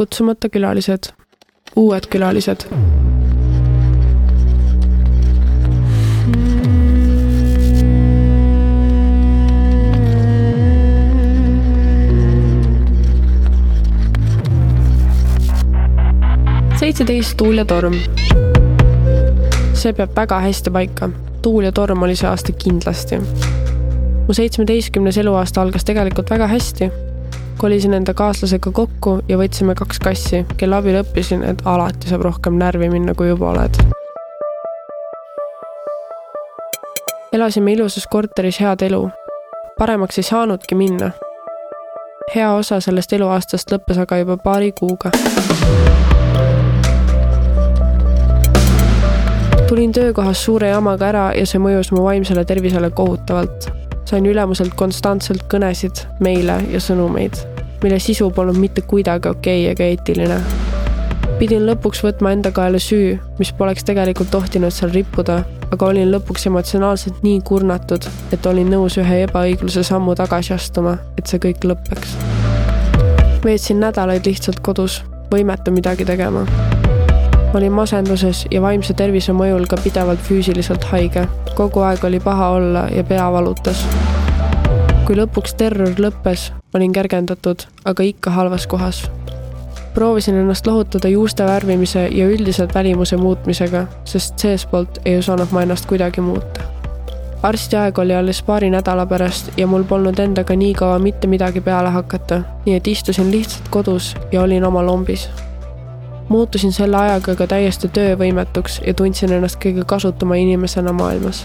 kutsumata külalised, uued külalised seitseteist tuul ja torm. see peab väga hästi paika. tuul ja torm oli see aasta kindlasti. mu seitsmeteistkümnes eluaasta algas tegelikult väga hästi. Kolisin enda kaaslasega kokku ja võtsime kaks kassi, kelle abil õppisin, et alati saab rohkem närvi minna, kui juba oled. elasime ilusas korteris head elu. paremaks ei saanudki minna hea osa sellest eluaastast lõppes aga juba paari kuuga. tulin töökohas suure jamaga ära ja see mõjus mu vaimsele tervisele kohutavalt. sain ülemuselt konstantselt kõnesid, meile ja sõnumeid, mille sisu polnud mitte kuidagi okei okay ega eetiline. pidin lõpuks võtma enda kaela süü, mis poleks tegelikult tohtinud seal rippuda, aga olin lõpuks emotsionaalselt nii kurnatud, et olin nõus ühe ebaõigluse sammu tagasi astuma, et see kõik lõpeks. veetsin nädalaid lihtsalt kodus, võimetu midagi tegema ma olin masenduses ja vaimse tervise mõjul ka pidevalt füüsiliselt haige. kogu aeg oli paha olla ja pea valutas. kui lõpuks terror lõppes, olin kergendatud, aga ikka halvas kohas. proovisin ennast lohutada juuste värvimise ja üldiselt välimuse muutmisega, sest seestpoolt ei osanud ma ennast kuidagi muuta. arstiaeg oli alles paari nädala pärast ja mul polnud endaga nii kaua mitte midagi peale hakata, nii et istusin lihtsalt kodus ja olin oma lombis muutusin selle ajaga ka täiesti töövõimetuks ja tundsin ennast kõige kasutuma inimesena maailmas.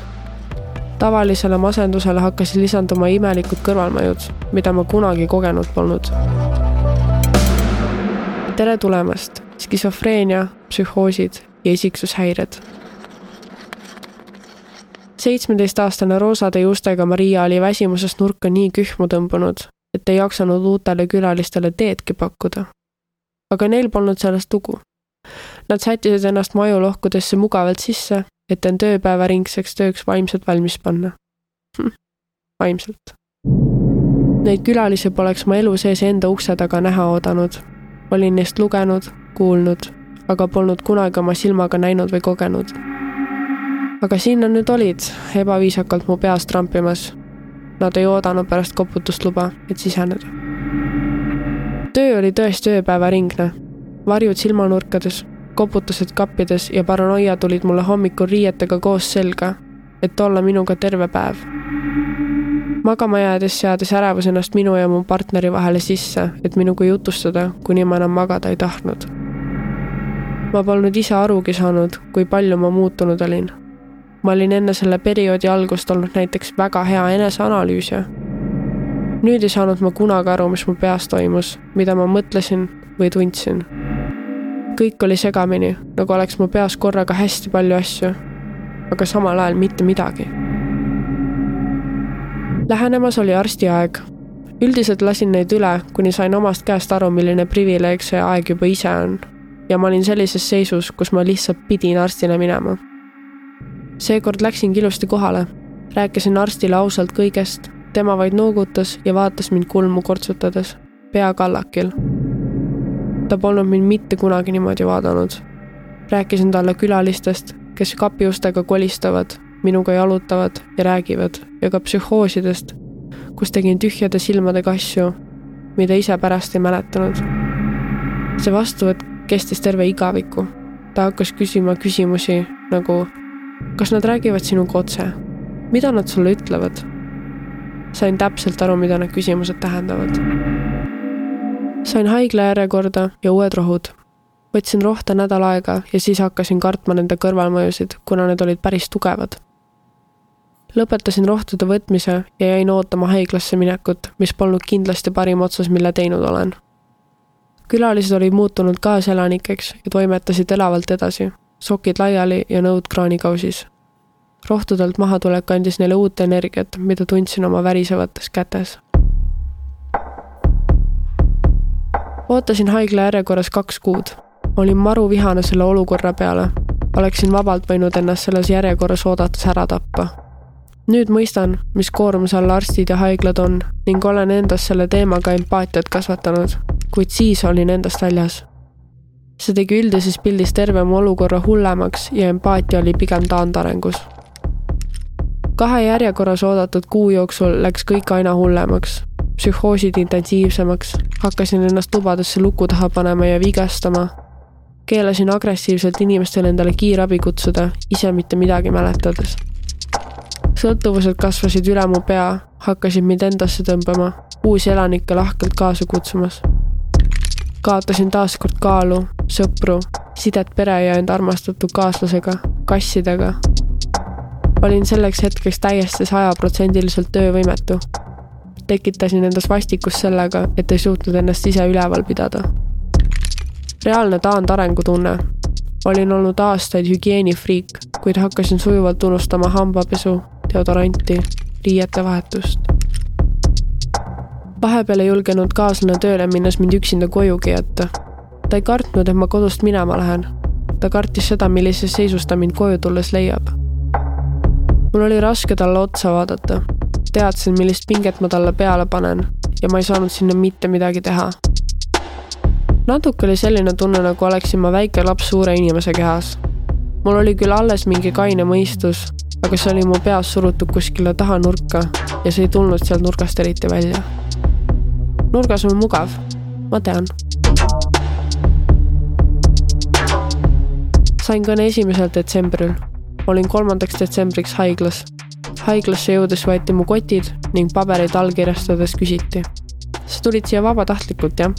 Tavalisele masendusele hakkasid lisanduma imelikud kõrvalmõjud, mida ma kunagi kogenud polnud. tere tulemast, skisofreenia, psühhoosid ja isiksushäired. seitsmeteistaastane roosade juustega Maria oli väsimusest nurka nii kühmu tõmbunud, et ei jaksanud uutele külalistele teedki pakkuda aga neil polnud sellest lugu. Nad sättisid ennast majulohkudesse mugavalt sisse, et end ööpäevaringseks tööks vaimselt valmis panna hm,. vaimselt. Neid külalisi poleks ma elu sees enda ukse taga näha oodanud. olin neist lugenud, kuulnud, aga polnud kunagi oma silmaga näinud või kogenud. aga siin nad nüüd olid, ebaviisakalt mu peas trampimas. Nad ei oodanud pärast koputust luba, et siseneda töö oli tõesti ööpäevaringne. varjud silmanurkades, koputused kappides ja paranoia tulid mulle hommikul riietega koos selga, et olla minuga terve päev. magama jäädes seadis ärevus ennast minu ja mu partneri vahele sisse, et minuga jutustada, kuni ma enam magada ei tahtnud. ma polnud ise arugi saanud, kui palju ma muutunud olin. ma olin enne selle perioodi algust olnud näiteks väga hea eneseanalüüsija nüüd ei saanud ma kunagi aru, mis mu peas toimus, mida ma mõtlesin või tundsin. Kõik oli segamini, nagu oleks mu peas korraga hästi palju asju, aga samal ajal mitte midagi. Lähenemas oli arstiaeg. üldiselt lasin neid üle, kuni sain omast käest aru, milline privileeg see aeg juba ise on. ja ma olin sellises seisus, kus ma lihtsalt pidin arstile minema. seekord läksingi ilusti kohale, rääkisin arstile ausalt kõigest tema vaid noogutas ja vaatas mind kulmu kortsutades, pea kallakil. Ta polnud mind mitte kunagi niimoodi vaadanud. rääkisin talle külalistest, kes kapiustega kolistavad, minuga jalutavad ja räägivad ja ka psühhoosidest, kus tegin tühjade silmadega asju, mida ise pärast ei mäletanud. see vastuvõtt kestis terve igaviku. ta hakkas küsima küsimusi nagu, kas nad räägivad sinuga otse? mida nad sulle ütlevad? sain täpselt aru, mida need küsimused tähendavad. Sain haigla järjekorda ja uued rohud. võtsin rohte nädal aega ja siis hakkasin kartma nende kõrvalmõjusid, kuna need olid päris tugevad. lõpetasin rohtude võtmise ja jäin ootama haiglasse minekut, mis polnud kindlasti parim otsus, mille teinud olen. külalised olid muutunud kaaselanikeks ja toimetasid elavalt edasi, sokid laiali ja nõud kraanikausis rohtudelt mahatulek andis neile uut energiat, mida tundsin oma värisevates kätes. Ootasin haigla järjekorras kaks kuud. olin maru vihane selle olukorra peale. oleksin vabalt võinud ennast selles järjekorras oodates ära tappa. nüüd mõistan, mis koormuse all arstid ja haiglad on ning olen endas selle teemaga empaatiat kasvatanud, kuid siis olin endast väljas. see tegi üldises pildis terve mu olukorra hullemaks ja empaatia oli pigem taandarengus. kahe järjekorras oodatud kuu jooksul läks kõik aina hullemaks. Psühhoosid intensiivsemaks, hakkasin ennast lubadesse luku taha panema ja vigastama. keelasin agressiivselt inimestele endale kiirabi kutsuda, ise mitte midagi mäletades sõltuvused kasvasid üle mu pea, hakkasid mind endasse tõmbama, uusi elanikke lahkelt kaasa kutsumas. kaotasin taas kord kaalu, sõpru, sidet pere ja end armastatud kaaslasega, kassidega. olin selleks hetkeks täiesti sajaprotsendiliselt töövõimetu. Tekitasin endas vastikust sellega, et ei suutnud ennast ise üleval pidada. reaalne taandarengu tunne. olin olnud aastaid hügieenifriik, kuid hakkasin sujuvalt unustama hambapesu, deodoranti, riiete vahetust. vahepeal ei julgenud kaaslane tööle minnes mind üksinda kojugi jätta. ta ei kartnud, et ma kodust minema lähen. ta kartis seda, millises seisus ta mind koju tulles leiab. mul oli raske talle otsa vaadata. Teadsin, millist pinget ma talle peale panen ja ma ei saanud sinna mitte midagi teha. natuke oli selline tunne, nagu oleksin ma väike laps suure inimese kehas. mul oli küll alles mingi kaine mõistus, aga see oli mu peas surutud kuskile taha nurka ja see ei tulnud sealt nurgast eriti välja. nurgas on mugav, ma tean. sain kõne esimesel detsembril. olin kolmandaks detsembriks haiglas. Haiglasse jõudes võeti mu kotid ning paberid allkirjastades küsiti. sa tulid siia vabatahtlikult, jah?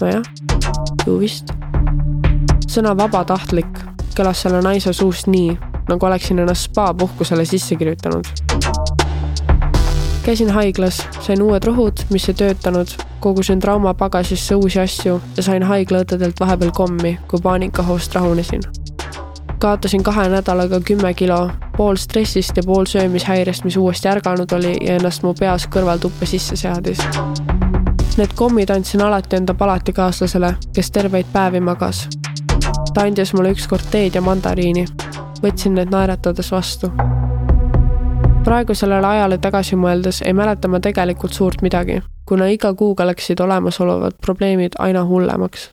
nojah, ju vist. sõna vabatahtlik kõlas selle naise suust nii nagu oleksin ennast spa-puhkusele sisse kirjutanud. käisin haiglas, sain uued rohud, mis ei töötanud, kogusin traumapagasisse uusi asju ja sain haiglaõdedelt vahepeal kommi, kui paanikahoogust rahunesin. Kaotasin kahe nädalaga kümme kilo, pool stressist ja pool söömishäirest, mis uuesti ärganud oli ja ennast mu peas kõrvaltuppe sisse seadis. Need kommid andsin alati enda palatikaaslasele, kes terveid päevi magas. ta andis mulle ükskord teed ja mandariini võtsin need naeratades vastu. praegu sellele ajale tagasi mõeldes ei mäleta ma tegelikult suurt midagi, kuna iga kuuga läksid olemasolevad probleemid aina hullemaks.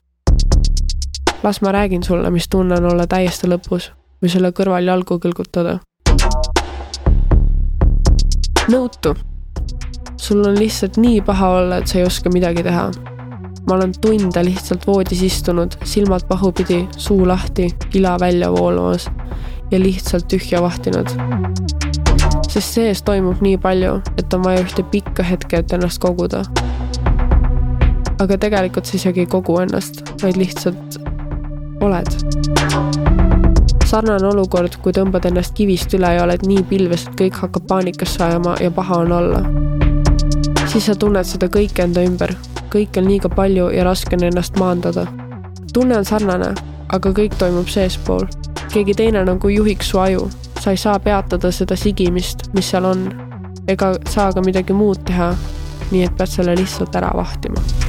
Las ma räägin sulle, mis tunne on olla täiesti lõpus või selle kõrval jalgu kõlgutada. nõutu. sul on lihtsalt nii paha olla, et sa ei oska midagi teha ma olen tunde lihtsalt voodis istunud, silmad pahupidi, suu lahti, ila välja voolamas ja lihtsalt tühja vahtinud. sest sees toimub nii palju, et on vaja ühte pikka hetke, et ennast koguda. aga tegelikult sa isegi ei kogu ennast, vaid lihtsalt oled. sarnane olukord, kui tõmbad ennast kivist üle ja oled nii pilves, et kõik hakkab paanikasse ajama ja paha on olla. siis sa tunned seda kõike enda ümber, kõike on liiga palju ja raske on ennast maandada. tunne on sarnane, aga kõik toimub seespool keegi teine nagu juhiks su aju. sa ei saa peatada seda sigimist, mis seal on, ega saa ka midagi muud teha. nii et pead selle lihtsalt ära vahtima.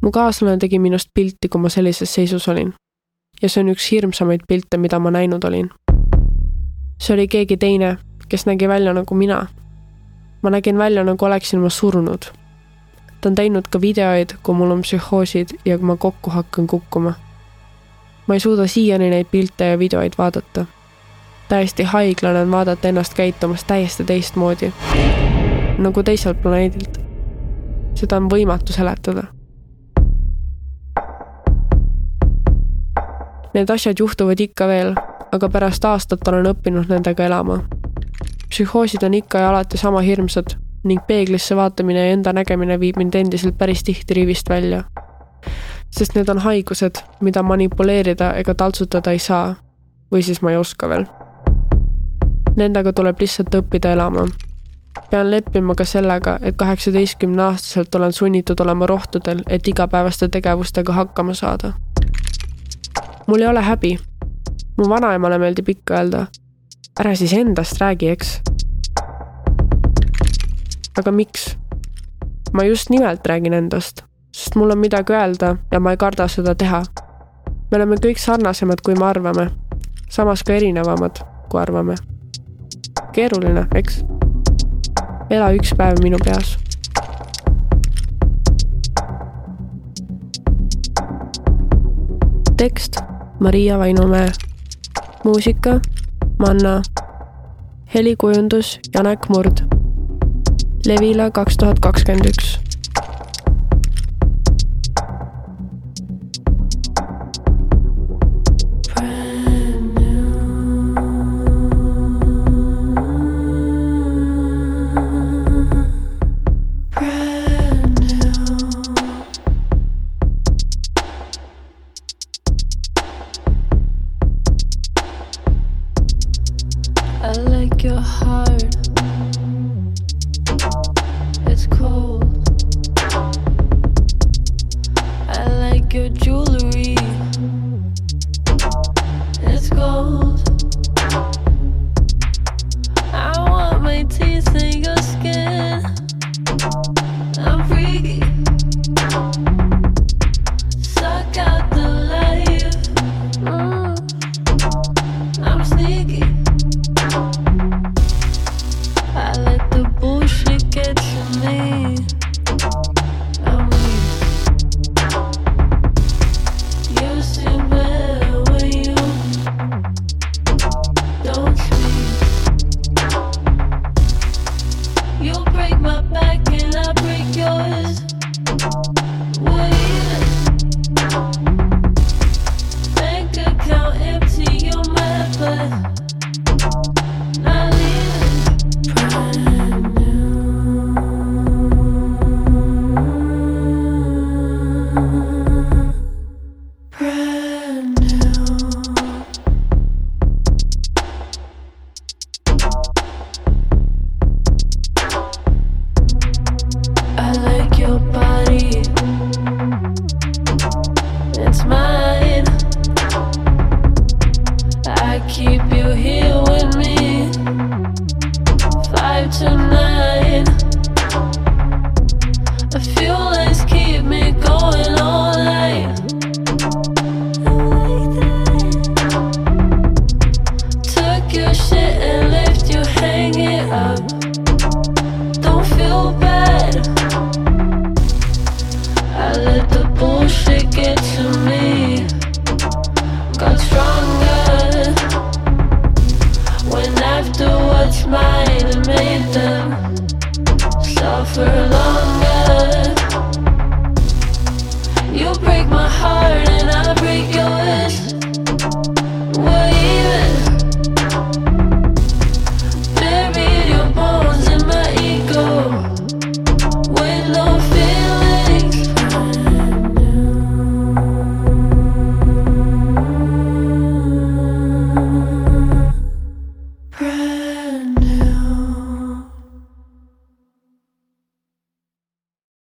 Mu kaaslane tegi minust pilti, kui ma sellises seisus olin. ja see on üks hirmsamaid pilte, mida ma näinud olin. see oli keegi teine, kes nägi välja nagu mina. ma nägin välja, nagu oleksin ma surnud ta on teinud ka videoid, kui mul on psühhoosid ja kui ma kokku hakkan kukkuma ma ei suuda siiani neid pilte ja videoid vaadata. täiesti haiglane on vaadata ennast käitumas täiesti teistmoodi. nagu teiselt planeedilt. seda on võimatu seletada. Need asjad juhtuvad ikka veel, aga pärast aastat olen õppinud nendega elama. psühhoosid on ikka ja alati sama hirmsad ning peeglisse vaatamine ja enda nägemine viib mind endiselt päris tihti rivist välja sest need on haigused, mida manipuleerida ega taltsutada ei saa. või siis ma ei oska veel. Nendega tuleb lihtsalt õppida elama. pean leppima ka sellega, et kaheksateistkümne aastaselt olen sunnitud olema rohtudel, et igapäevaste tegevustega hakkama saada mul ei ole häbi. mu vanaemale meeldib ikka öelda, ära siis endast räägi, eks. aga miks? ma just nimelt räägin endast, sest mul on midagi öelda ja ma ei karda seda teha. me oleme kõik sarnasemad, kui me arvame, samas ka erinevamad, kui arvame. keeruline, eks? ela üks päev minu peas tekst Maria Vainumäe. muusika Manna. helikujundus Janek Murd. Levila kaks tuhat kakskümmend üks your jewelry. It's gold. I want my teeth in your skin. I'm freaky. Suck out the life. Mm. I'm sneaky. I let the bullshit get to me. But. out.